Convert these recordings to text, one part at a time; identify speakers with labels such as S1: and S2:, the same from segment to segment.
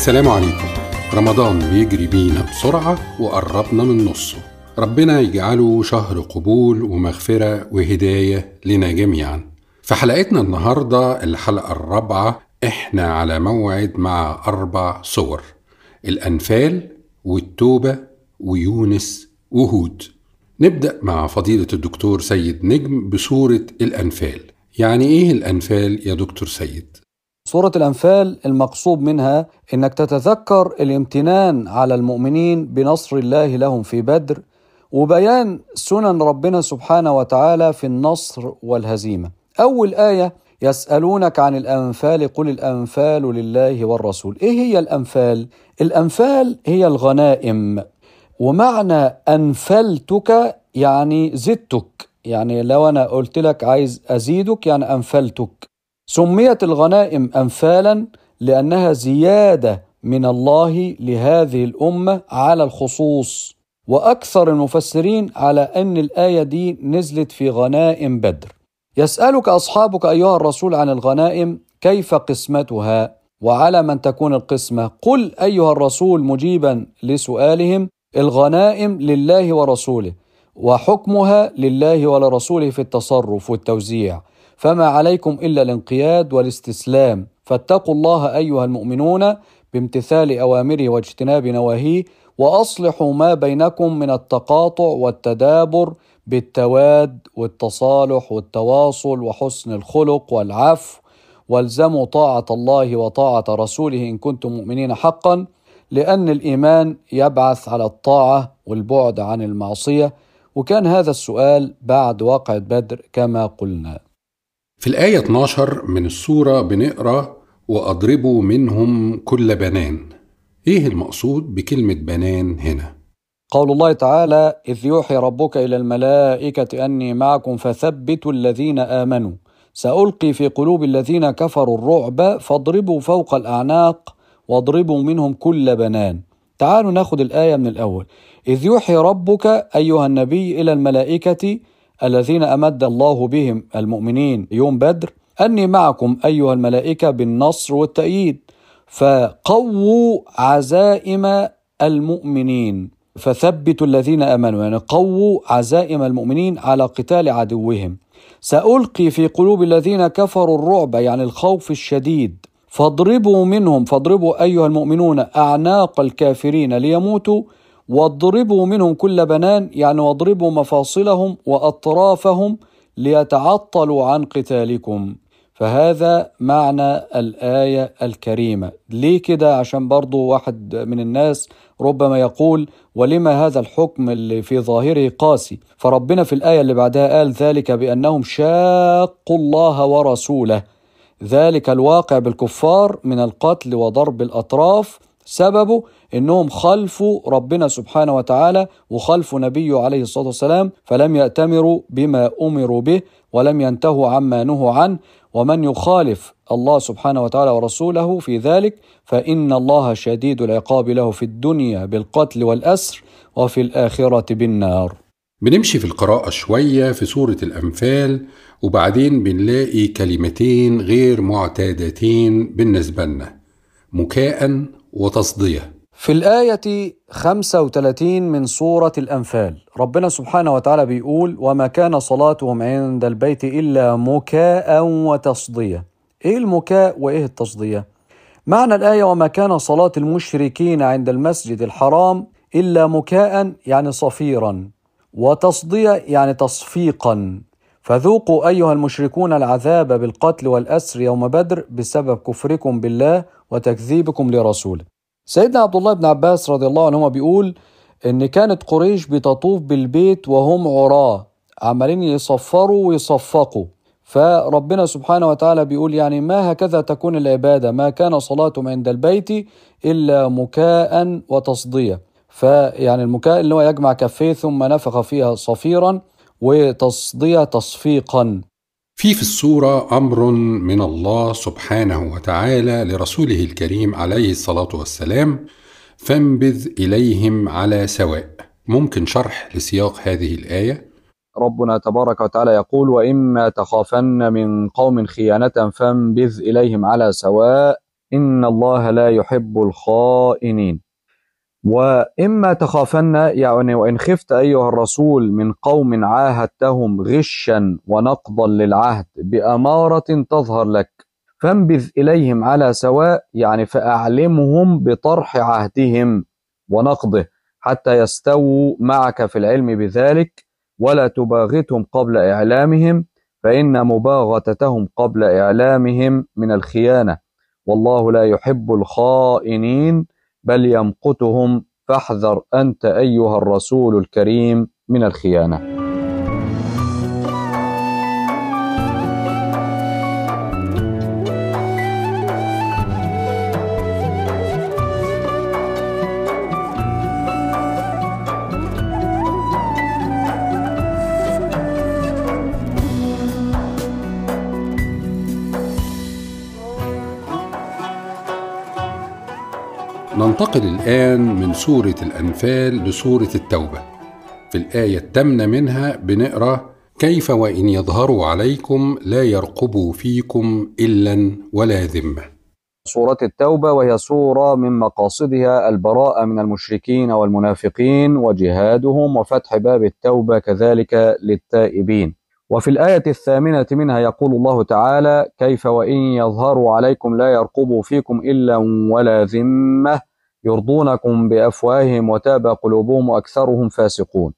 S1: السلام عليكم. رمضان بيجري بينا بسرعة وقربنا من نصه. ربنا يجعله شهر قبول ومغفرة وهداية لنا جميعا. في حلقتنا النهاردة الحلقة الرابعة إحنا على موعد مع أربع صور. الأنفال والتوبة ويونس وهود. نبدأ مع فضيلة الدكتور سيد نجم بصورة الأنفال. يعني إيه الأنفال يا دكتور سيد؟
S2: سورة الأنفال المقصود منها إنك تتذكر الامتنان على المؤمنين بنصر الله لهم في بدر وبيان سنن ربنا سبحانه وتعالى في النصر والهزيمة. أول آية يسألونك عن الأنفال قل الأنفال لله والرسول. إيه هي الأنفال؟ الأنفال هي الغنائم. ومعنى أنفلتك يعني زدتك. يعني لو أنا قلت لك عايز أزيدك يعني أنفلتك. سميت الغنائم أنفالا لأنها زيادة من الله لهذه الأمة على الخصوص. وأكثر المفسرين على أن الآية دي نزلت في غنائم بدر. يسألك أصحابك أيها الرسول عن الغنائم كيف قسمتها؟ وعلى من تكون القسمة؟ قل أيها الرسول مجيبا لسؤالهم الغنائم لله ورسوله وحكمها لله ولرسوله في التصرف والتوزيع. فما عليكم إلا الانقياد والاستسلام. فاتقوا الله أيها المؤمنون بامتثال أوامره واجتناب نواهيه وأصلحوا ما بينكم من التقاطع والتدابر بالتواد والتصالح والتواصل وحسن الخلق والعفو. والزموا طاعة الله وطاعة رسوله إن كنتم مؤمنين حقا لأن الإيمان يبعث على الطاعة والبعد عن المعصية. وكان هذا السؤال بعد واقعة بدر كما قلنا.
S1: في الآية 12 من السورة بنقرأ وأضربوا منهم كل بنان. إيه المقصود بكلمة بنان هنا؟
S2: قول الله تعالى إذ يوحي ربك إلى الملائكة أني معكم فثبتوا الذين آمنوا. سألقي في قلوب الذين كفروا الرعب فاضربوا فوق الأعناق واضربوا منهم كل بنان. تعالوا ناخد الآية من الأول. إذ يوحي ربك أيها النبي إلى الملائكة الذين أمد الله بهم المؤمنين يوم بدر أني معكم أيها الملائكة بالنصر والتأييد فقووا عزائم المؤمنين. فثبتوا الذين آمنوا يعني قووا عزائم المؤمنين على قتال عدوهم. سألقي في قلوب الذين كفروا الرعب يعني الخوف الشديد. فاضربوا منهم فاضربوا أيها المؤمنون أعناق الكافرين ليموتوا واضربوا منهم كل بنان يعني واضربوا مفاصلهم وأطرافهم ليتعطلوا عن قتالكم. فهذا معنى الآية الكريمة. ليه كده؟ عشان برضو واحد من الناس ربما يقول ولما هذا الحكم اللي في ظاهره قاسي؟ فربنا في الآية اللي بعدها قال ذلك بأنهم شاقوا الله ورسوله. ذلك الواقع بالكفار من القتل وضرب الأطراف. سببه إنهم خلفوا ربنا سبحانه وتعالى وخلفوا نبيه عليه الصلاة والسلام فلم يأتمروا بما أمروا به ولم ينتهوا عما نهوا عنه ومن يخالف الله سبحانه وتعالى ورسوله في ذلك فإن الله شديد العقاب له في الدنيا بالقتل والأسر وفي الآخرة بالنار.
S1: بنمشي في القراءة شوية في سورة الأنفال وبعدين بنلاقي كلمتين غير معتادتين بالنسبة لنا مكاء وتصدية
S2: في الآية 35 من سورة الأنفال. ربنا سبحانه وتعالى بيقول وما كان صلاتهم عند البيت إلا مكاء وتصدية. إيه المكاء وإيه التصدية؟ معنى الآية وما كان صلاة المشركين عند المسجد الحرام إلا مكاء يعني صفيرا وتصدية يعني تصفيقا. فذوقوا أيها المشركون العذاب بالقتل والأسر يوم بدر بسبب كفركم بالله وتكذيبكم لرسوله. سيدنا عبد الله بن عباس رضي الله عنهما بيقول إن كانت قريش بتطوف بالبيت وهم عراه عمالين يصفروا ويصفقوا. فربنا سبحانه وتعالى بيقول يعني ما هكذا تكون العبادة ما كان صلاتهم عند البيت إلا مكاء وتصدية. فيعني المكاء اللي هو يجمع كفيه ثم نفخ فيها صفيرا وتصدية تصفيقا.
S1: في في السورة أمر من الله سبحانه وتعالى لرسوله الكريم عليه الصلاة والسلام فانبذ إليهم على سواء ممكن شرح لسياق هذه الآية؟
S2: ربنا تبارك وتعالى يقول وإما تخافن من قوم خيانة فانبذ إليهم على سواء إن الله لا يحب الخائنين وإما تخافن يعني وإن خفت أيها الرسول من قوم عاهدتهم غشا ونقضا للعهد بأمارة تظهر لك فانبذ إليهم على سواء يعني فأعلمهم بطرح عهدهم ونقضه حتى يستووا معك في العلم بذلك ولا تباغتهم قبل إعلامهم فإن مباغتتهم قبل إعلامهم من الخيانة. والله لا يحب الخائنين. بل يمقتهم فاحذر أنت أيها الرسول الكريم من الخيانة.
S1: ننتقل الآن من سورة الأنفال لسورة التوبة. في الآية الثامنة منها بنقرأ كيف وإن يظهروا عليكم لا يرقبوا فيكم إلا ولا ذمة.
S2: سورة التوبة وهي سورة من مقاصدها البراءة من المشركين والمنافقين وجهادهم وفتح باب التوبة كذلك للتائبين. وفي الآية الثامنة منها يقول الله تعالى كيف وإن يظهروا عليكم لا يرقبوا فيكم إلا ولا ذمة. يرضونكم بأفواههم وتابى قلوبهم وأكثرهم فاسقون.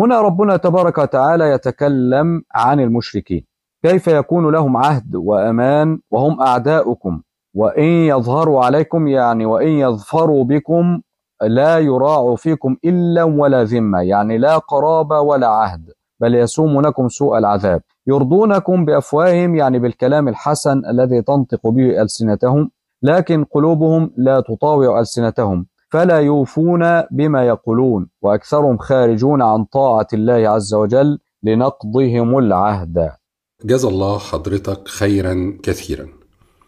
S2: هنا ربنا تبارك وتعالى يتكلم عن المشركين. كيف يكون لهم عهد وأمان وهم أعداؤكم؟ وإن يظهروا عليكم يعني وإن يظفروا بكم لا يراعوا فيكم إلا ولا ذمة يعني لا قرابة ولا عهد بل يسومونكم سوء العذاب. يرضونكم بأفواههم يعني بالكلام الحسن الذي تنطق به ألسنتهم لكن قلوبهم لا تطاوع ألسنتهم فلا يوفون بما يقولون وأكثرهم خارجون عن طاعة الله عز وجل لنقضهم العهد.
S1: جزا الله حضرتك خيرا كثيرا.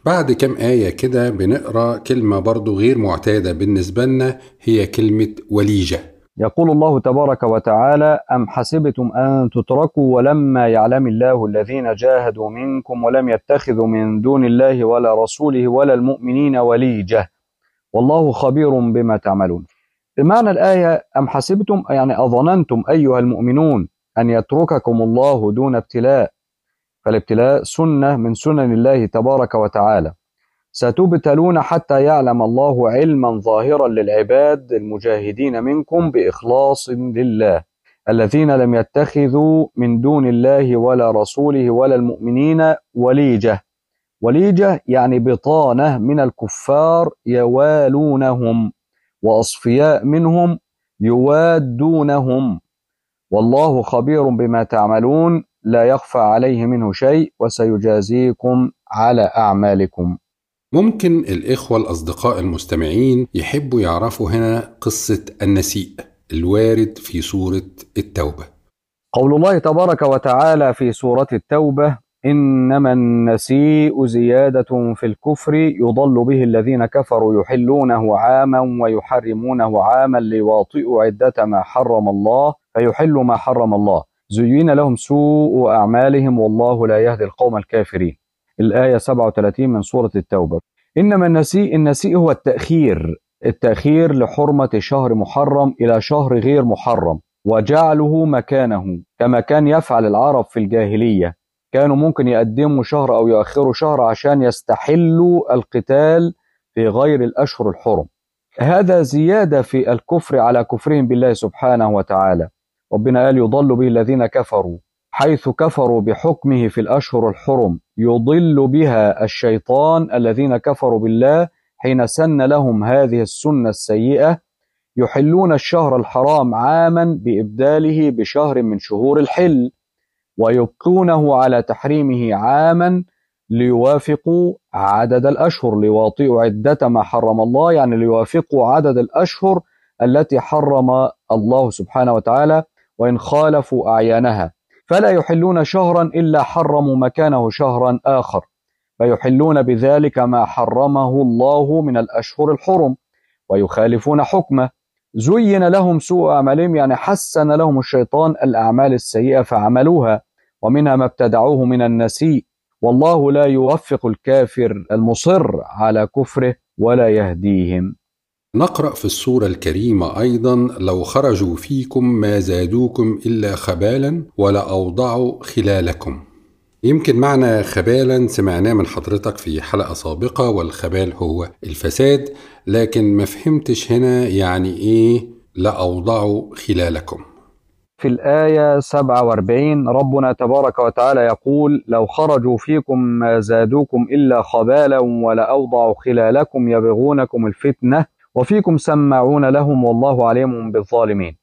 S1: بعد كم آية كده بنقرأ كلمة برضو غير معتادة بالنسبة لنا هي كلمة وليجة.
S2: يقول الله تبارك وتعالى أم حسبتم أن تتركوا ولما يعلم الله الذين جاهدوا منكم ولم يتخذوا من دون الله ولا رسوله ولا المؤمنين وليجة. والله خبير بما تعملون. بمعنى الآية أم حسبتم يعني أظننتم أيها المؤمنون أن يترككم الله دون ابتلاء. فالابتلاء سنة من سنن الله تبارك وتعالى. ستبتلون حتى يعلم الله علما ظاهرا للعباد المجاهدين منكم بإخلاص لله الذين لم يتخذوا من دون الله ولا رسوله ولا المؤمنين وليجة. وليجة يعني بطانة من الكفار يوالونهم وأصفياء منهم يوادونهم. والله خبير بما تعملون لا يخفى عليه منه شيء وسيجازيكم على أعمالكم.
S1: ممكن الإخوة الأصدقاء المستمعين يحبوا يعرفوا هنا قصة النسيء الوارد في سورة التوبة.
S2: قول الله تبارك وتعالى في سورة التوبة إنما النسيء زيادة في الكفر يضل به الذين كفروا يحلونه عاما ويحرمونه عاما ليواطئوا عدة ما حرم الله فيحلوا ما حرم الله. زين لهم سوء أعمالهم والله لا يهدي القوم الكافرين. الآية 37 من سورة التوبة. إنما النسيء النسيء هو التأخير التأخير لحرمة شهر محرم إلى شهر غير محرم وجعله مكانه كما كان يفعل العرب في الجاهلية. كانوا ممكن يقدموا شهر أو يؤخروا شهر عشان يستحلوا القتال في غير الأشهر الحرم. هذا زيادة في الكفر على كفرهم بالله سبحانه وتعالى. ربنا قال يضل به الذين كفروا. حيث كفروا بحكمه في الأشهر الحرم يضل بها الشيطان الذين كفروا بالله حين سن لهم هذه السنة السيئة يحلون الشهر الحرام عاما بإبداله بشهر من شهور الحل ويبقونه على تحريمه عاما ليوافقوا عدد الأشهر ليواطئوا عدة ما حرم الله يعني ليوافقوا عدد الأشهر التي حرم الله سبحانه وتعالى وإن خالفوا أعيانها. فلا يحلون شهرا إلا حرموا مكانه شهرا آخر. فيحلون بذلك ما حرمه الله من الأشهر الحرم ويخالفون حكمه. زين لهم سوء أعمالهم يعني حسن لهم الشيطان الأعمال السيئة فعملوها ومنها ما ابتدعوه من النسيء. والله لا يوفق الكافر المصر على كفره ولا يهديهم.
S1: نقرأ في السورة الكريمة أيضا لو خرجوا فيكم ما زادوكم إلا خبالا ولأوضعوا خلالكم. يمكن معنى خبالا سمعناه من حضرتك في حلقة سابقة والخبال هو الفساد لكن ما فهمتش هنا يعني إيه لأوضعوا خلالكم
S2: في الآية 47 ربنا تبارك وتعالى يقول لو خرجوا فيكم ما زادوكم إلا خبالا ولأوضعوا خلالكم يبغونكم الفتنة وفيكم سماعون لهم والله عليم بالظالمين.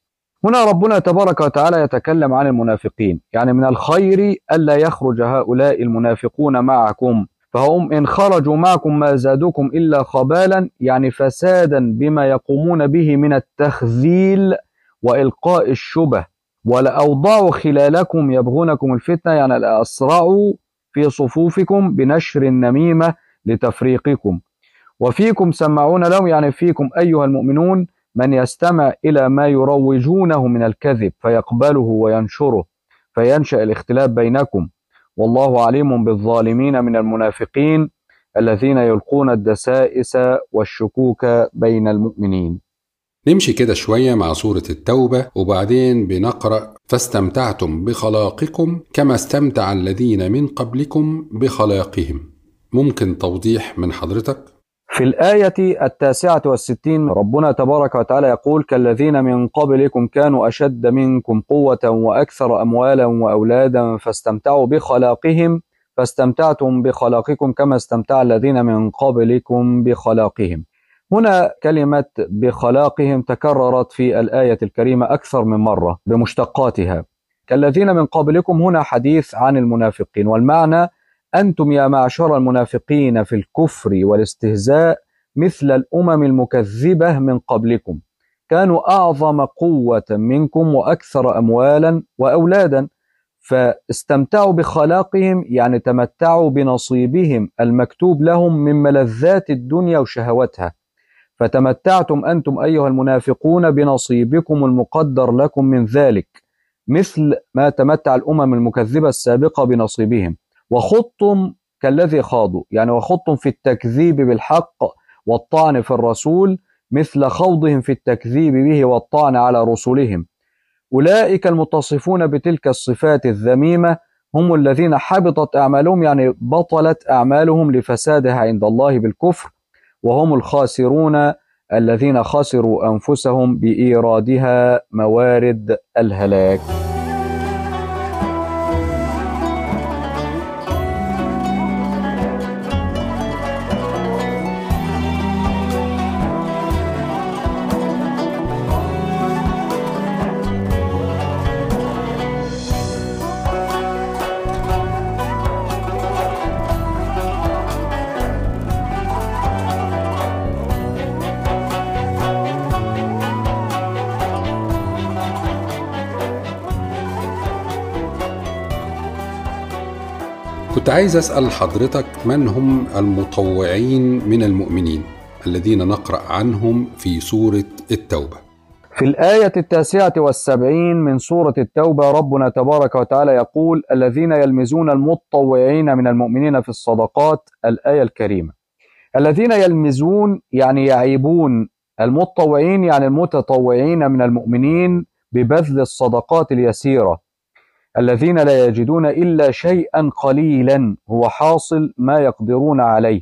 S2: هنا ربنا تبارك وتعالى يتكلم عن المنافقين يعني من الخير ألا يخرج هؤلاء المنافقون معكم فهم إن خرجوا معكم ما زادوكم إلا خبالا يعني فسادا بما يقومون به من التخذيل وإلقاء الشبه ولأوضعوا خلالكم يبغونكم الفتنة يعني لأسرعوا في صفوفكم بنشر النميمة لتفريقكم. وفيكم سمعون لهم يعني فيكم أيها المؤمنون من يستمع إلى ما يروجونه من الكذب فيقبله وينشره فينشأ الاختلاف بينكم. والله عليم بالظالمين من المنافقين الذين يلقون الدسائس والشكوك بين المؤمنين.
S1: نمشي كده شوية مع سورة التوبة وبعدين بنقرأ فاستمتعتم بخلاقكم كما استمتع الذين من قبلكم بخلاقهم. ممكن توضيح من حضرتك؟
S2: في الآية التاسعة والستين ربنا تبارك وتعالى يقول كالذين من قبلكم كانوا أشد منكم قوة وأكثر أموالا وأولادا فاستمتعوا بخلاقهم فاستمتعتم بخلاقكم كما استمتع الذين من قبلكم بخلاقهم. هنا كلمة بخلاقهم تكررت في الآية الكريمة أكثر من مرة بمشتقاتها. كالذين من قبلكم هنا حديث عن المنافقين والمعنى أنتم يا معشر المنافقين في الكفر والاستهزاء مثل الأمم المكذبة من قبلكم. كانوا أعظم قوة منكم وأكثر أموالا وأولادا فاستمتعوا بخلاقهم يعني تمتعوا بنصيبهم المكتوب لهم من ملذات الدنيا وشهوتها فتمتعتم أنتم أيها المنافقون بنصيبكم المقدر لكم من ذلك مثل ما تمتع الأمم المكذبة السابقة بنصيبهم. وخضتم كالذي خاضوا. يعني وخضتم في التكذيب بالحق والطعن في الرسول مثل خوضهم في التكذيب به والطعن على رسلهم. أولئك المتصفون بتلك الصفات الذميمة هم الذين حبطت أعمالهم يعني بطلت أعمالهم لفسادها عند الله بالكفر. وهم الخاسرون الذين خسروا أنفسهم بإيرادها موارد الهلاك.
S1: عايز أسأل حضرتك من هم المطوعين من المؤمنين الذين نقرأ عنهم في سورة التوبة؟
S2: في الآية التاسعة والسبعين من سورة التوبة ربنا تبارك وتعالى يقول الذين يلمزون المتطوعين من المؤمنين في الصدقات الآية الكريمة. الذين يلمزون يعني يعيبون المتطوعين يعني المتطوعين من المؤمنين ببذل الصدقات اليسيرة. الذين لا يجدون إلا شيئا قليلا هو حاصل ما يقدرون عليه.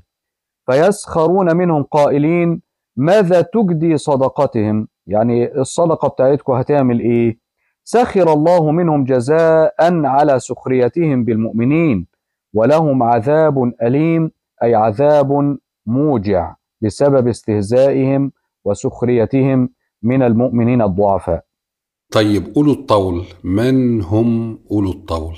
S2: فيسخرون منهم قائلين ماذا تجدي صدقتهم؟ يعني الصدقة بتاعتكم هتعمل إيه؟ سخر الله منهم جزاء على سخريتهم بالمؤمنين ولهم عذاب أليم أي عذاب موجع بسبب استهزائهم وسخريتهم من المؤمنين الضعفاء.
S1: طيب أولو الطول. من هم؟ أولو الطول.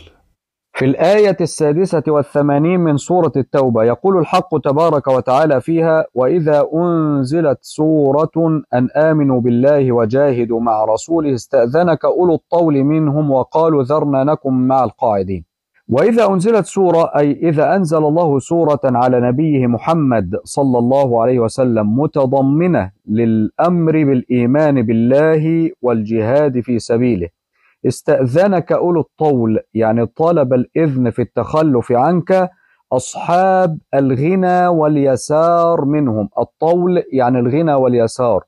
S2: في الآية السادسة والثمانين من سورة التوبة يقول الحق تبارك وتعالى فيها وإذا أنزلت سورة أن آمنوا بالله وجاهدوا مع رسوله استأذنك أولو الطول منهم وقالوا ذرنا نكن مع القاعدين وإذا أنزلت سورة أي إذا أنزل الله سورة على نبيه محمد صلى الله عليه وسلم متضمنة للأمر بالإيمان بالله والجهاد في سبيله. استأذنك أولو الطول يعني طلب الإذن في التخلف عنك أصحاب الغنى واليسار منهم. الطول يعني الغنى واليسار.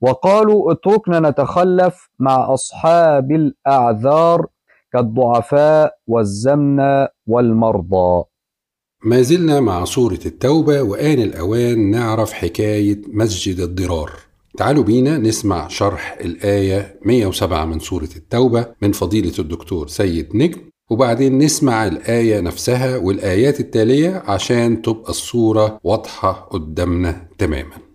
S2: وقالوا اتركنا نتخلف مع أصحاب الأعذار كالضعفاء والزمن والمرضى.
S1: ما زلنا مع سورة التوبة وآن الأوان نعرف حكاية مسجد الضرار. تعالوا بينا نسمع شرح الآية 107 من سورة التوبة من فضيلة الدكتور سيد نجم وبعدين نسمع الآية نفسها والآيات التالية عشان تبقى الصورة واضحة قدامنا تماما.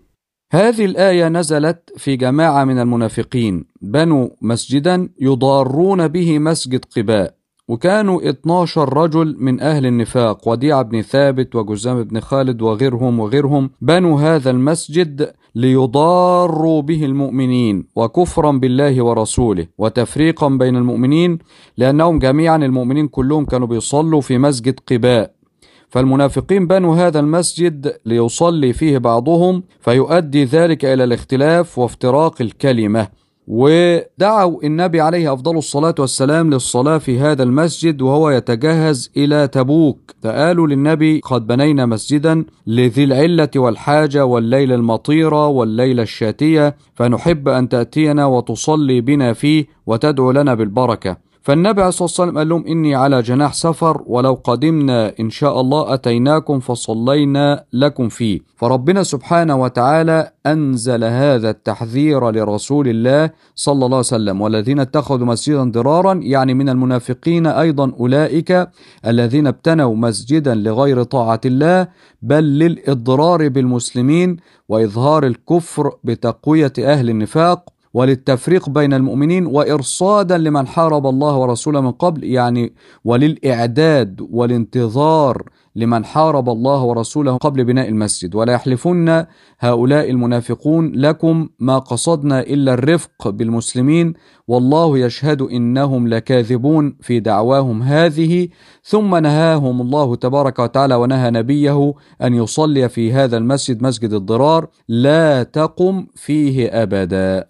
S2: هذه الآية نزلت في جماعة من المنافقين بنوا مسجدا يضارون به مسجد قباء وكانوا 12 رجل من أهل النفاق وديع بن ثابت وجزام بن خالد وغيرهم وغيرهم بنوا هذا المسجد ليضاروا به المؤمنين وكفرا بالله ورسوله وتفريقا بين المؤمنين لأنهم جميعا المؤمنين كلهم كانوا بيصلوا في مسجد قباء. فالمنافقين بنوا هذا المسجد ليصلي فيه بعضهم فيؤدي ذلك إلى الاختلاف وافتراق الكلمة. ودعوا النبي عليه أفضل الصلاة والسلام للصلاة في هذا المسجد وهو يتجهز إلى تبوك. فقالوا للنبي قد بنينا مسجدا لذي العلة والحاجة والليلة المطيرة والليلة الشاتية فنحب أن تأتينا وتصلي بنا فيه وتدعو لنا بالبركة. فالنبي عليه الصلاة والسلام قال لهم إني على جناح سفر ولو قدمنا إن شاء الله أتيناكم فصلينا لكم فيه. فربنا سبحانه وتعالى أنزل هذا التحذير لرسول الله صلى الله عليه وسلم والذين اتخذوا مسجدا ضرارا يعني من المنافقين أيضا أولئك الذين ابتنوا مسجدا لغير طاعة الله بل للإضرار بالمسلمين وإظهار الكفر بتقوية أهل النفاق وللتفريق بين المؤمنين وإرصادا لمن حارب الله ورسوله من قبل يعني وللإعداد والانتظار لمن حارب الله ورسوله قبل بناء المسجد. ولا يحلفن هؤلاء المنافقون لكم ما قصدنا إلا الرفق بالمسلمين والله يشهد إنهم لكاذبون في دعواهم هذه. ثم نهاهم الله تبارك وتعالى ونهى نبيه أن يصلي في هذا المسجد مسجد الضرار لا تقم فيه أبدا.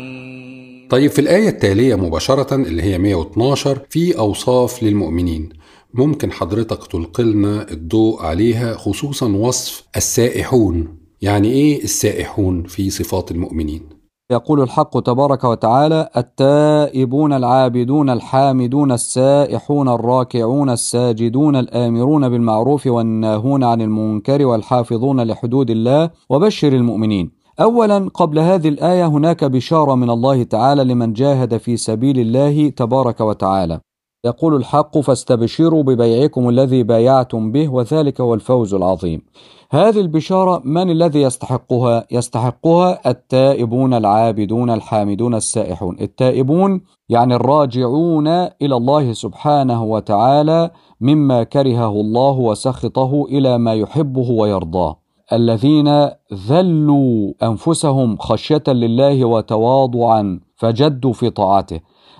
S1: طيب في الآية التالية مباشرة اللي هي 112 في أوصاف للمؤمنين. ممكن حضرتك تلقي لنا الضوء عليها خصوصا وصف السائحون. يعني إيه السائحون في صفات المؤمنين؟
S2: يقول الحق تبارك وتعالى التائبون العابدون الحامدون السائحون الراكعون الساجدون الآمرون بالمعروف والناهون عن المنكر والحافظون لحدود الله وبشر المؤمنين. أولا قبل هذه الآية هناك بشارة من الله تعالى لمن جاهد في سبيل الله تبارك وتعالى. يقول الحق فاستبشروا ببيعكم الذي بايعتم به وذلك هو الفوز العظيم. هذه البشارة من الذي يستحقها؟ يستحقها التائبون العابدون الحامدون السائحون. التائبون يعني الراجعون إلى الله سبحانه وتعالى مما كرهه الله وسخطه إلى ما يحبه ويرضاه. الذين ذلوا أنفسهم خشية لله وتواضعا فجدوا في طاعته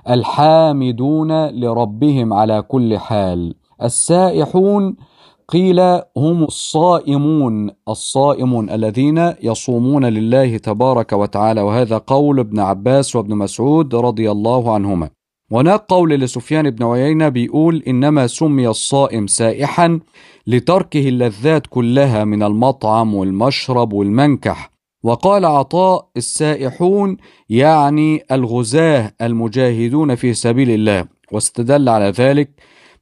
S2: الحامدون لربهم على كل حال. السائحون قيل هم الصائمون الصائمون الذين يصومون لله تبارك وتعالى وهذا قول ابن عباس وابن مسعود رضي الله عنهما. هناك قول لسفيان بن عيينة بيقول إنما سمي الصائم سائحا لتركه اللذات كلها من المطعم والمشرب والمنكح وقال عطاء السائحون يعني الغزاة المجاهدون في سبيل الله واستدل على ذلك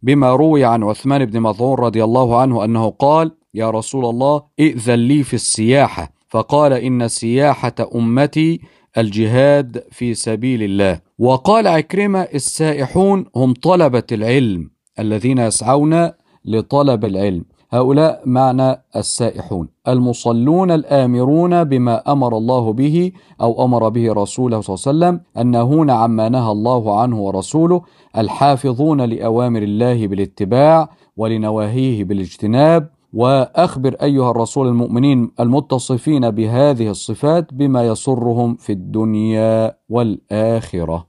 S2: بما روي عن عثمان بن مظعون رضي الله عنه أنه قال يا رسول الله ائذن لي في السياحة فقال إن سياحة أمتي الجهاد في سبيل الله. وقال عكرمة السائحون هم طلبة العلم الذين يسعون لطلب العلم. هؤلاء معنى السائحون. المصلون الآمرون بما أمر الله به أو أمر به رسوله صلى الله عليه وسلم الناهون عما نهى الله عنه ورسوله الحافظون لأوامر الله بالاتباع ولنواهيه بالاجتناب وأخبر أيها الرسول المؤمنين المتصفين بهذه الصفات بما يسرهم في الدنيا والآخرة.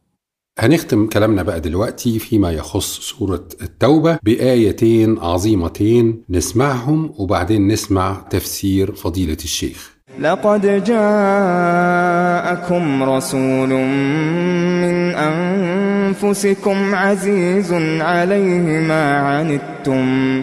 S1: هنختم كلامنا بقى دلوقتي فيما يخص سورة التوبة بآيتين عظيمتين نسمعهم وبعدين نسمع تفسير فضيلة الشيخ.
S3: لقد جاءكم رسول من أنفسكم عزيز عليه ما عنتم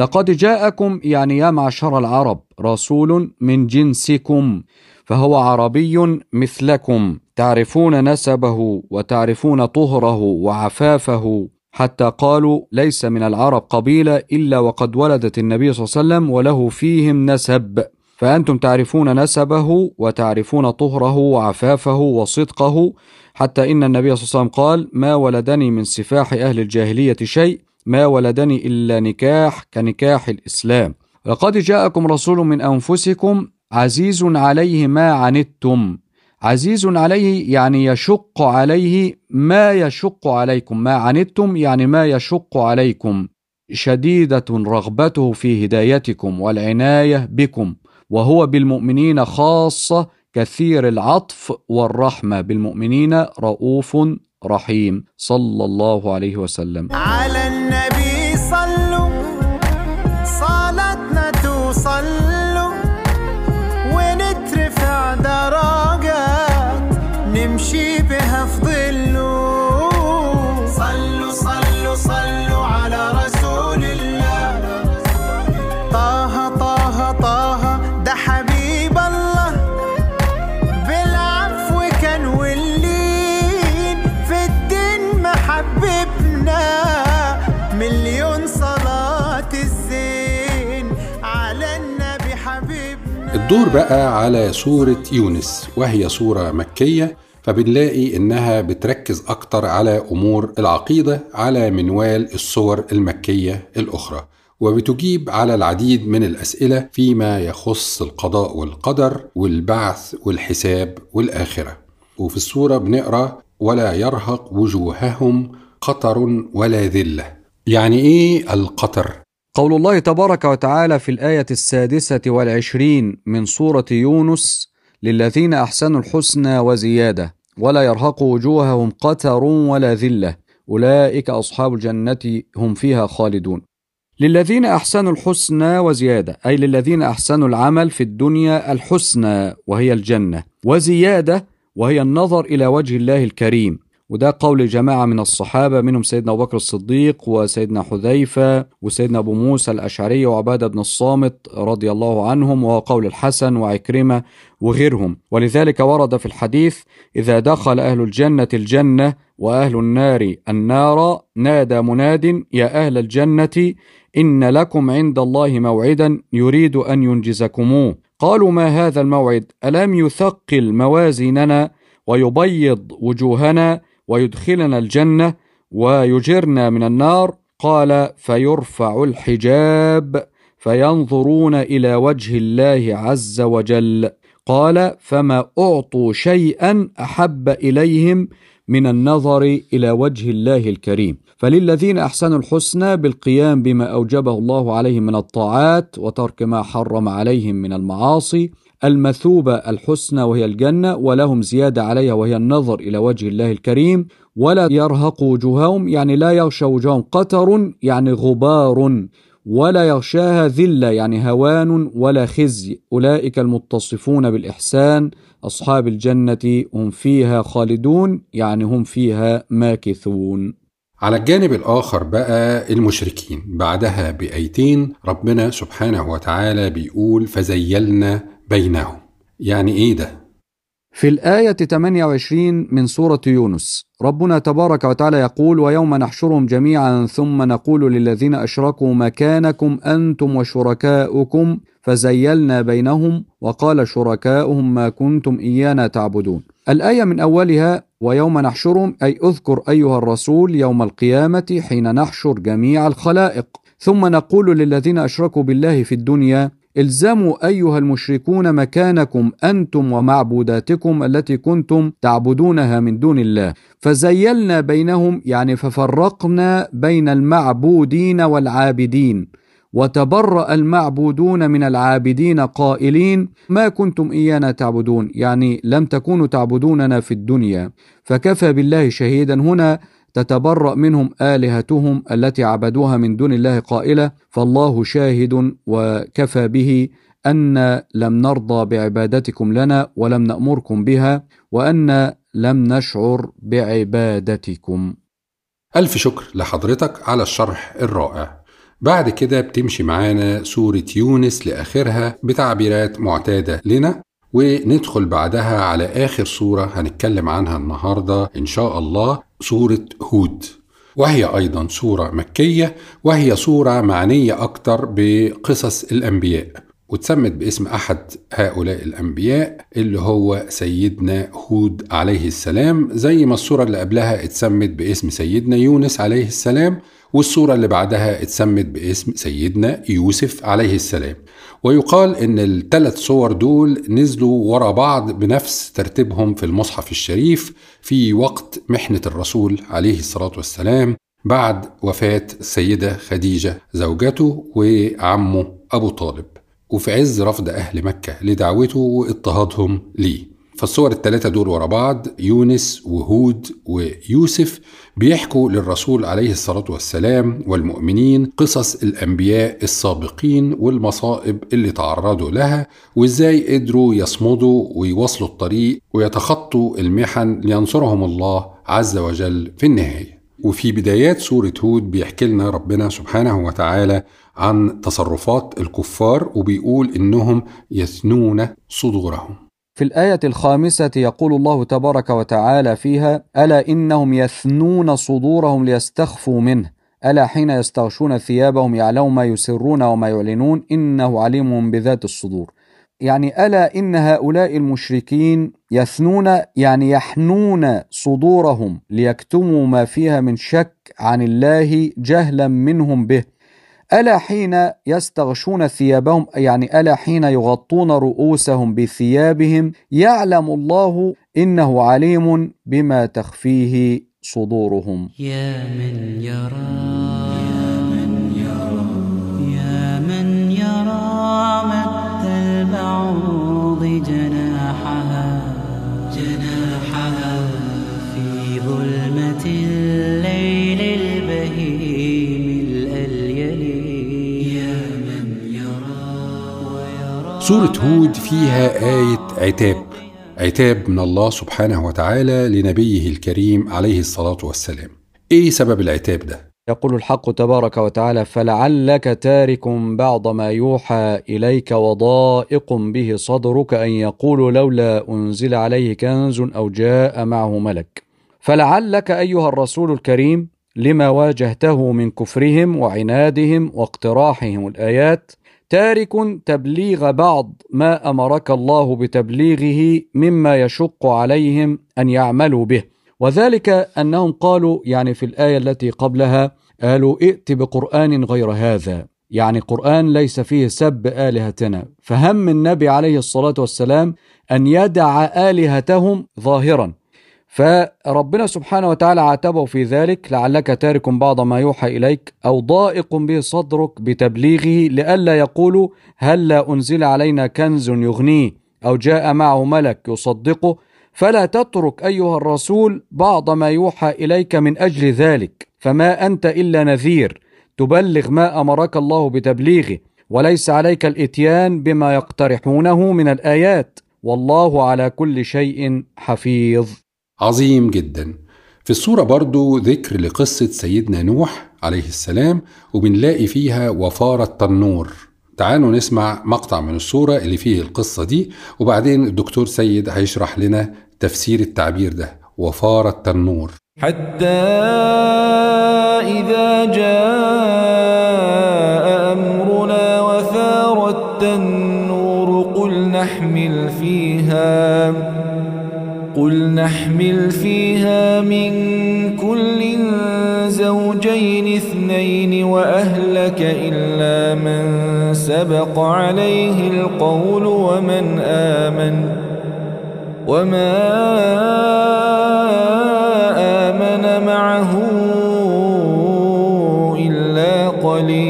S2: لقد جاءكم يعني يا معشر العرب رسول من جنسكم فهو عربي مثلكم تعرفون نسبه وتعرفون طهره وعفافه. حتى قالوا ليس من العرب قبيلة إلا وقد ولدت النبي صلى الله عليه وسلم وله فيهم نسب. فأنتم تعرفون نسبه وتعرفون طهره وعفافه وصدقه. حتى إن النبي صلى الله عليه وسلم قال ما ولدني من سفاح أهل الجاهلية شيء ما ولدني إلا نكاح كنكاح الإسلام. لقد جاءكم رسول من أنفسكم عزيز عليه ما عنتم. عزيز عليه يعني يشق عليه ما يشق عليكم. ما عنتم يعني ما يشق عليكم. شديدة رغبته في هدايتكم والعناية بكم. وهو بالمؤمنين خاصة كثير العطف والرحمة. بالمؤمنين رؤوف رحيم. صلى الله عليه وسلم.
S4: على
S1: الدور بقى على سورة يونس وهي سورة مكية فبنلاقي إنها بتركز أكتر على أمور العقيدة على منوال السور المكية الأخرى وبتجيب على العديد من الأسئلة فيما يخص القضاء والقدر والبعث والحساب والآخرة وفي السورة بنقرأ ولا يرهق وجوههم قطر ولا ذلة يعني إيه القطر؟
S2: قول الله تبارك وتعالى في الآية السادسة والعشرين من سورة يونس للذين أحسنوا الحسنى وزيادة ولا يرهق وجوههم قتر ولا ذلة أولئك أصحاب الجنة هم فيها خالدون. للذين أحسنوا الحسنى وزيادة أي للذين أحسنوا العمل في الدنيا الحسنى وهي الجنة وزيادة وهي النظر إلى وجه الله الكريم. وده قول جماعة من الصحابة منهم سيدنا أبو بكر الصديق وسيدنا حذيفة وسيدنا أبو موسى الأشعري وعبادة بن الصامت رضي الله عنهم وهو قول الحسن وعكرمة وغيرهم. ولذلك ورد في الحديث إذا دخل أهل الجنة الجنة وأهل النار النار نادى مناد يا أهل الجنة إن لكم عند الله موعدا يريد أن ينجزكموه قالوا ما هذا الموعد؟ ألم يثقل موازيننا ويبيض وجوهنا ويدخلنا الجنة ويجرنا من النار. قال فيرفع الحجاب فينظرون إلى وجه الله عز وجل. قال فما أعطوا شيئا أحب إليهم من النظر إلى وجه الله الكريم. فللذين أحسنوا الحسنى بالقيام بما أوجبه الله عليهم من الطاعات وترك ما حرم عليهم من المعاصي. المثوبة الحسنى وهي الجنة ولهم زيادة عليها وهي النظر إلى وجه الله الكريم. ولا يرهق وجوههم يعني لا يغشى وجوههم قتر يعني غبار. ولا يغشاها ذلة يعني هوان ولا خزي. أولئك المتصفون بالإحسان. أصحاب الجنة هم فيها خالدون يعني هم فيها ماكثون.
S1: على الجانب الآخر بقى المشركين بعدها بآيتين ربنا سبحانه وتعالى بيقول فزيلنا بينهم يعني إيه ده؟
S2: في الآية 28 من سورة يونس ربنا تبارك وتعالى يقول ويوم نحشرهم جميعا ثم نقول للذين أشركوا مكانكم أنتم وشركاؤكم فزيلنا بينهم وقال شركاؤهم ما كنتم إيانا تعبدون. الآية من أولها ويوم نحشرهم أي اذكر أيها الرسول يوم القيامة حين نحشر جميع الخلائق. ثم نقول للذين أشركوا بالله في الدنيا الزموا أيها المشركون مكانكم أنتم ومعبوداتكم التي كنتم تعبدونها من دون الله. فزيلنا بينهم يعني ففرقنا بين المعبودين والعابدين. وتبرأ المعبودون من العابدين قائلين ما كنتم إيانا تعبدون؟ يعني لم تكونوا تعبدوننا في الدنيا. فكفى بالله شهيدا هنا تتبرأ منهم آلهتهم التي عبدوها من دون الله قائلة فالله شاهد وكفى به أن لم نرضى بعبادتكم لنا ولم نأمركم بها وأن لم نشعر بعبادتكم.
S1: ألف شكر لحضرتك على الشرح الرائع. بعد كده بتمشي معانا سورة يونس لآخرها بتعبيرات معتادة لنا. وندخل بعدها على آخر سورة هنتكلم عنها النهاردة إن شاء الله سورة هود. وهي أيضا سورة مكية وهي سورة معنية أكتر بقصص الأنبياء. واتسمت باسم أحد هؤلاء الأنبياء اللي هو سيدنا هود عليه السلام زي ما السورة اللي قبلها اتسمت باسم سيدنا يونس عليه السلام. والسورة اللي بعدها اتسمت باسم سيدنا يوسف عليه السلام. ويقال إن الثلاث صور دول نزلوا ورا بعض بنفس ترتيبهم في المصحف الشريف في وقت محنة الرسول عليه الصلاة والسلام بعد وفاة السيدة خديجة زوجته وعمه أبو طالب. وفي عز رفض أهل مكة لدعوته واضطهادهم ليه. فالصور الثلاثة دول ورا بعض يونس وهود ويوسف بيحكوا للرسول عليه الصلاة والسلام والمؤمنين قصص الأنبياء السابقين والمصائب اللي تعرضوا لها وإزاي قدروا يصمدوا ويواصلوا الطريق ويتخطوا المحن لينصرهم الله عز وجل في النهاية. وفي بدايات سورة هود بيحكي لنا ربنا سبحانه وتعالى عن تصرفات الكفار وبيقول إنهم يثنون صدورهم.
S2: في الآية الخامسة يقول الله تبارك وتعالى فيها: ألا إنهم يثنون صدورهم ليستخفوا منه، ألا حين يستغشون ثيابهم يعلم ما يسرون وما يعلنون إنه عليم بذات الصدور. يعني ألا إن هؤلاء المشركين يثنون يعني يحنون صدورهم ليكتموا ما فيها من شك عن الله جهلا منهم به. ألا حين يستغشون ثيابهم يعني ألا حين يغطون رؤوسهم بثيابهم يعلم الله إنه عليم بما تخفيه صدورهم.
S5: يا من يرى
S1: سورة هود فيها آية عتاب. عتاب من الله سبحانه وتعالى لنبيه الكريم عليه الصلاة والسلام. إيه سبب العتاب ده؟
S2: يقول الحق تبارك وتعالى فلعلك تارك بعض ما يوحى إليك وضائق به صدرك أن يقولوا لولا أنزل عليه كنز أو جاء معه ملك فلعلك أيها الرسول الكريم لما واجهته من كفرهم وعنادهم واقتراحهم الآيات تارك تبليغ بعض ما أمرك الله بتبليغه مما يشق عليهم أن يعملوا به. وذلك أنهم قالوا يعني في الآية التي قبلها قالوا ائت بقرآن غير هذا. يعني قرآن ليس فيه سب آلهتنا. فهم النبي عليه الصلاة والسلام أن يدع آلهتهم ظاهرا. فربنا سبحانه وتعالى عاتبه في ذلك لعلك تارك بعض ما يوحى إليك أو ضائق به صدرك بتبليغه لئلا يقولوا هلا أنزل علينا كنز يغنيه أو جاء معه ملك يصدقه فلا تترك أيها الرسول بعض ما يوحى إليك من أجل ذلك فما أنت إلا نذير تبلغ ما أمرك الله بتبليغه وليس عليك الإتيان بما يقترحونه من الآيات والله على كل شيء حفيظ.
S1: عظيم جدا. في الصورة برضو ذكر لقصة سيدنا نوح عليه السلام وبنلاقي فيها وفار التنور. تعالوا نسمع مقطع من الصورة اللي فيه القصة دي وبعدين الدكتور سيد هيشرح لنا تفسير التعبير ده. وفار التنور.
S3: حتى إذا جاء أمرنا وفارت النور قل نحمل فيها قل نحمل فيها من كل زوجين اثنين وأهلك إلا من سبق عليه القول ومن آمن وما آمن معه إلا قليل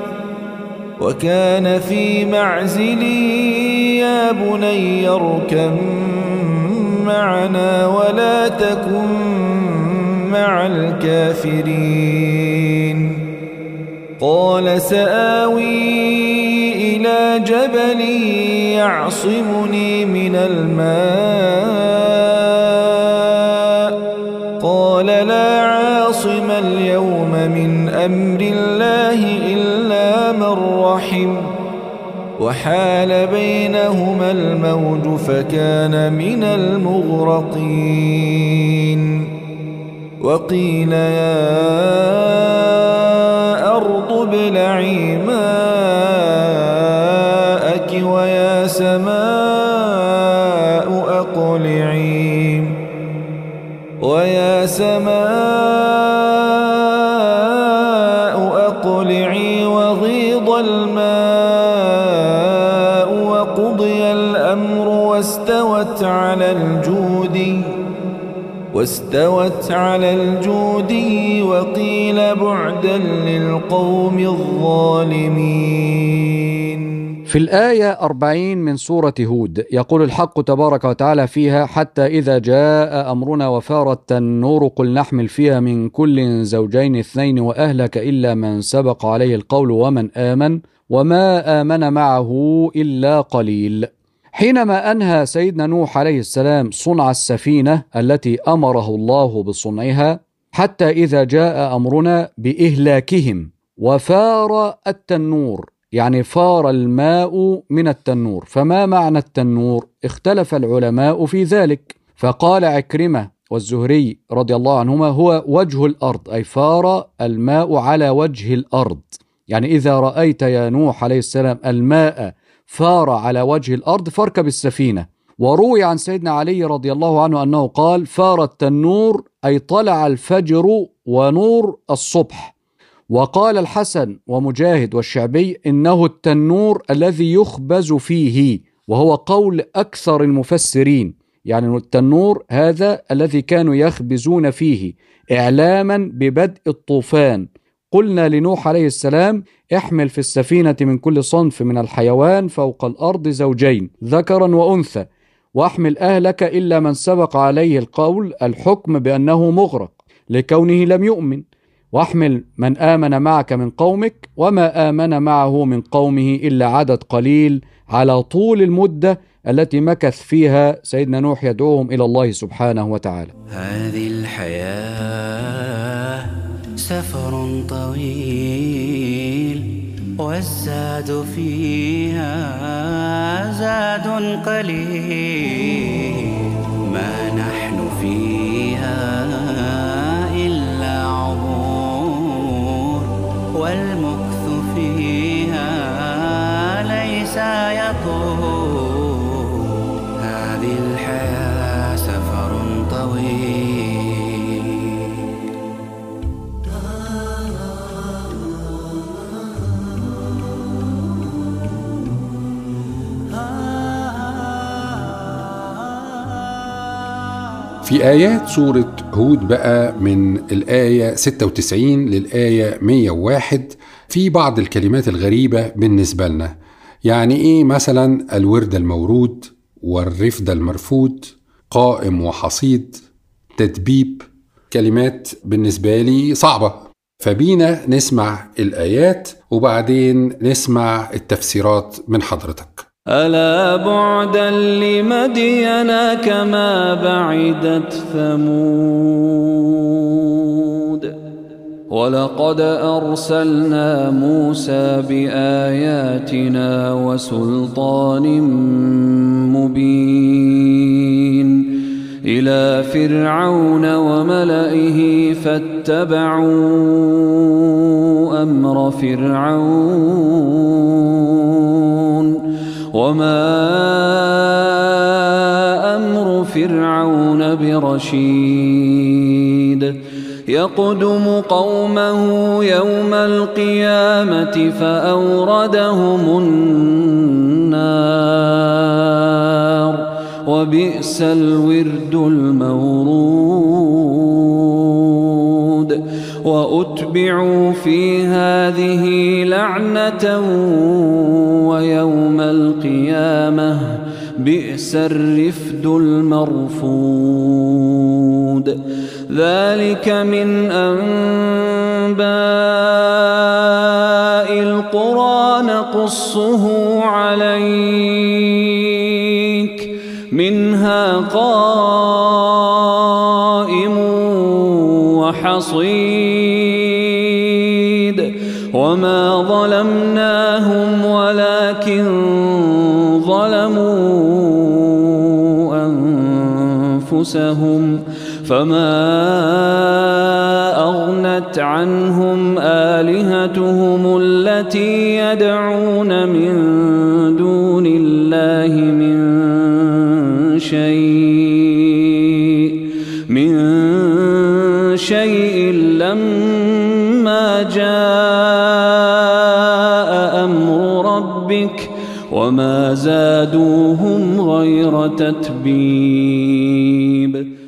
S3: وكان في معزل يا بني اركب معنا ولا تكن مع الكافرين. قال سآوي إلى جبل يعصمني من الماء. قال لا عاصم اليوم من أمر الله إلا من وحال بينهما الموج فكان من المغرقين. وقيل يا أرض ابلعي ماءك ويا سماء أقلعي. ويا سماء واستوت على الجود وقيل بعدا للقوم الظالمين.
S2: في الآية 40 من سورة هود يقول الحق تبارك وتعالى فيها حتى إذا جاء أمرنا وفارت النور قل نحمل فيها من كل زوجين اثنين وأهلك إلا من سبق عليه القول ومن آمن وما آمن معه إلا قليل. حينما أنهى سيدنا نوح عليه السلام صنع السفينة التي أمره الله بصنعها حتى إذا جاء أمرنا بإهلاكهم وفار التنور يعني فار الماء من التنور. فما معنى التنور؟ اختلف العلماء في ذلك. فقال عكرمة والزهري رضي الله عنهما هو وجه الأرض أي فار الماء على وجه الأرض. يعني إذا رأيت يا نوح عليه السلام الماء فار على وجه الأرض فاركب السفينة وروي عن سيدنا علي رضي الله عنه أنه قال فار التنور أي طلع الفجر ونور الصبح وقال الحسن ومجاهد والشعبي إنه التنور الذي يخبز فيه وهو قول أكثر المفسرين يعني التنور هذا الذي كانوا يخبزون فيه إعلاما ببدء الطوفان. قلنا لنوح عليه السلام احمل في السفينة من كل صنف من الحيوان فوق الأرض زوجين ذكرا وأنثى واحمل أهلك إلا من سبق عليه القول الحكم بأنه مغرق لكونه لم يؤمن. واحمل من آمن معك من قومك وما آمن معه من قومه إلا عدد قليل على طول المدة التي مكث فيها سيدنا نوح يدعوهم إلى الله سبحانه وتعالى.
S5: هذه الحياة سفر طويل والزاد فيها زاد قليل. ما نحن فيها إلا عبور والمكث فيها ليس يطول.
S1: في آيات سورة هود بقى من الآية 96 للآية 101 في بعض الكلمات الغريبة بالنسبة لنا. يعني إيه مثلا الورد المورود والرفد المرفود قائم وحصيد تدبيب؟ كلمات بالنسبة لي صعبة. فبينا نسمع الآيات وبعدين نسمع التفسيرات من حضرتك.
S6: ألا بعدا لمدين كما بعدت ثمود؟ ولقد أرسلنا موسى بآياتنا وسلطان مبين إلى فرعون وملئه فاتبعوا أمر فرعون. وما أمر فرعون برشيد يقدم قومه يوم القيامة فأوردهم النار وبئس الورد المورود وأتبعوا في هذه لعنة ويوم القيامة بئس الرفد المرفود. ذلك من أنباء القرى نقصه عليك. منها قائم وحصيد وما ظلمناهم ولكن ظلموا أنفسهم فما أغنت عنهم آلهتهم التي يدعون من دون الله من شيء وما زادوهم غير تتبيب.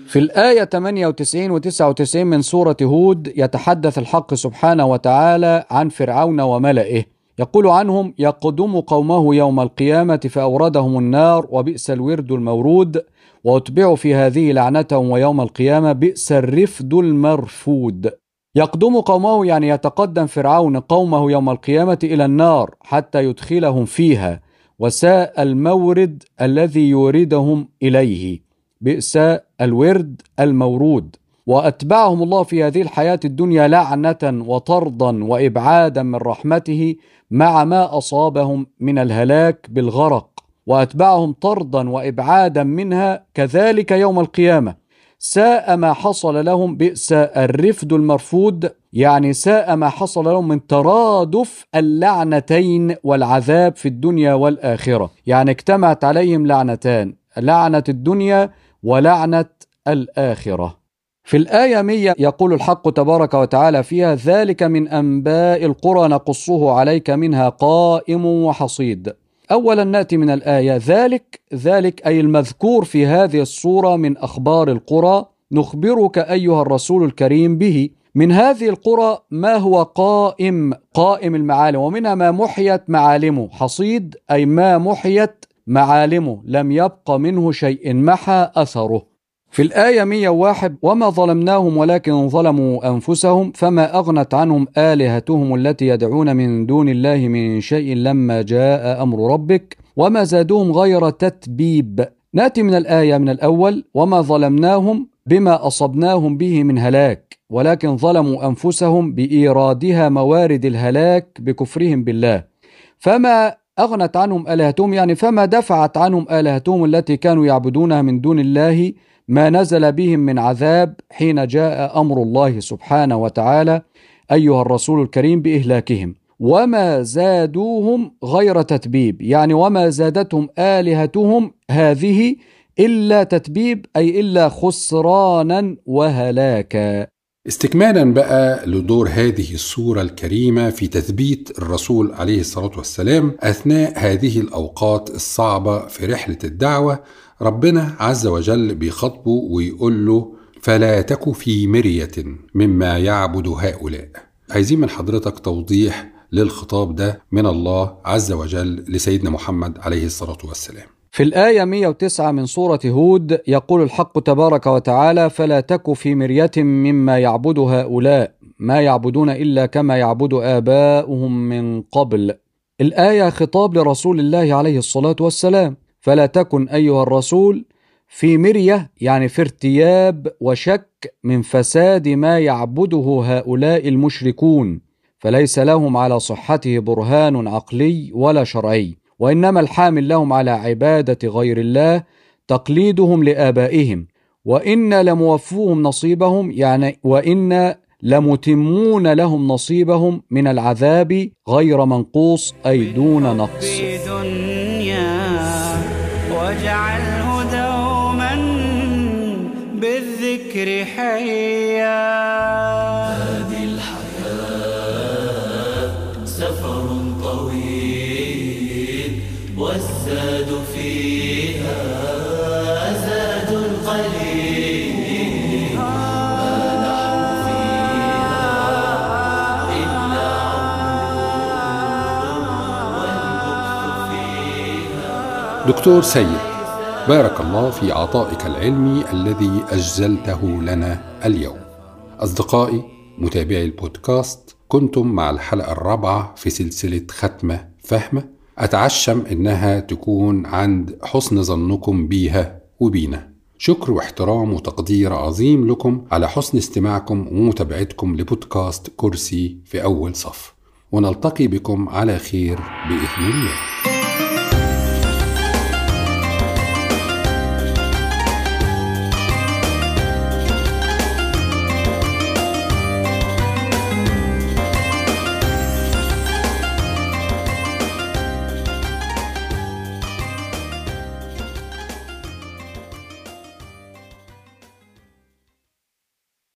S2: في الآية 98 و 99 من سورة هود يتحدث الحق سبحانه وتعالى عن فرعون وملئه. يقول عنهم يقدم قومه يوم القيامة فأوردهم النار وبئس الورد المورود وأتبعوا في هذه لعنتهم ويوم القيامة بئس الرفد المرفود. يقدم قومه يعني يتقدم فرعون قومه يوم القيامة إلى النار حتى يدخلهم فيها. وساء المورد الذي يوردهم إليه. بئس الورد المورود. وأتبعهم الله في هذه الحياة الدنيا لعنة وطردا وإبعادا من رحمته مع ما أصابهم من الهلاك بالغرق. وأتبعهم طردا وإبعادا منها كذلك يوم القيامة. ساء ما حصل لهم بئس الرفد المرفود يعني ساء ما حصل لهم من ترادف اللعنتين والعذاب في الدنيا والآخرة. يعني اجتمعت عليهم لعنتان لعنة الدنيا ولعنة الآخرة. في الآية 100 يقول الحق تبارك وتعالى فيها ذلك من أنباء القرى نقصه عليك منها قائم وحصيد. أولا نأتي من الآية ذلك ذلك أي المذكور في هذه السورة من أخبار القرى نخبرك أيها الرسول الكريم به. من هذه القرى ما هو قائم قائم المعالم؟ ومنها ما محيت معالمه. حصيد أي ما محيت معالمه. لم يبق منه شيء محى أثره. في الآية 101 وما ظلمناهم ولكن ظلموا أنفسهم فما أغنت عنهم آلهتهم التي يدعون من دون الله من شيء لما جاء أمر ربك. وما زادوهم غير تتبيب. ناتي من الآية من الأول وما ظلمناهم بما أصبناهم به من هلاك ولكن ظلموا أنفسهم بإيرادها موارد الهلاك بكفرهم بالله. فما أغنت عنهم آلهتهم يعني فما دفعت عنهم آلهتهم التي كانوا يعبدونها من دون الله ما نزل بهم من عذاب حين جاء أمر الله سبحانه وتعالى أيها الرسول الكريم بإهلاكهم. وما زادوهم غير تتبيب يعني وما زادتهم آلهتهم هذه إلا تتبيب أي إلا خسرانا وهلاكا.
S1: استكمالا بقى لدور هذه السورة الكريمة في تثبيت الرسول عليه الصلاة والسلام أثناء هذه الأوقات الصعبة في رحلة الدعوة. ربنا عز وجل بيخاطبه ويقول له فلا تك في مرية مما يعبد هؤلاء. عايزين من حضرتك توضيح للخطاب ده من الله عز وجل لسيدنا محمد عليه الصلاة والسلام.
S2: في الآية 109 من سورة هود يقول الحق تبارك وتعالى فلا تك في مرية مما يعبد هؤلاء ما يعبدون إلا كما يعبد آباؤهم من قبل. الآية خطاب لرسول الله عليه الصلاة والسلام. فلا تكن أيها الرسول في مرية يعني في ارتياب وشك من فساد ما يعبده هؤلاء المشركون. فليس لهم على صحته برهان عقلي ولا شرعي. وإنما الحامل لهم على عبادة غير الله تقليدهم لآبائهم. وإن لموفوهم نصيبهم يعني وإن لمتمون لهم نصيبهم من العذاب غير منقوص أي دون نقص.
S7: واجعله دوما بالذكر حيا.
S1: دكتور سيد بارك الله في عطائك العلمي الذي أجزلته لنا اليوم. أصدقائي متابعي البودكاست كنتم مع الحلقة الرابعة في سلسلة ختمة فهمة. أتعشم إنها تكون عند حسن ظنكم بيها وبينا. شكر واحترام وتقدير عظيم لكم على حسن استماعكم ومتابعتكم لبودكاست كرسي في أول صف. ونلتقي بكم على خير بإذن الله.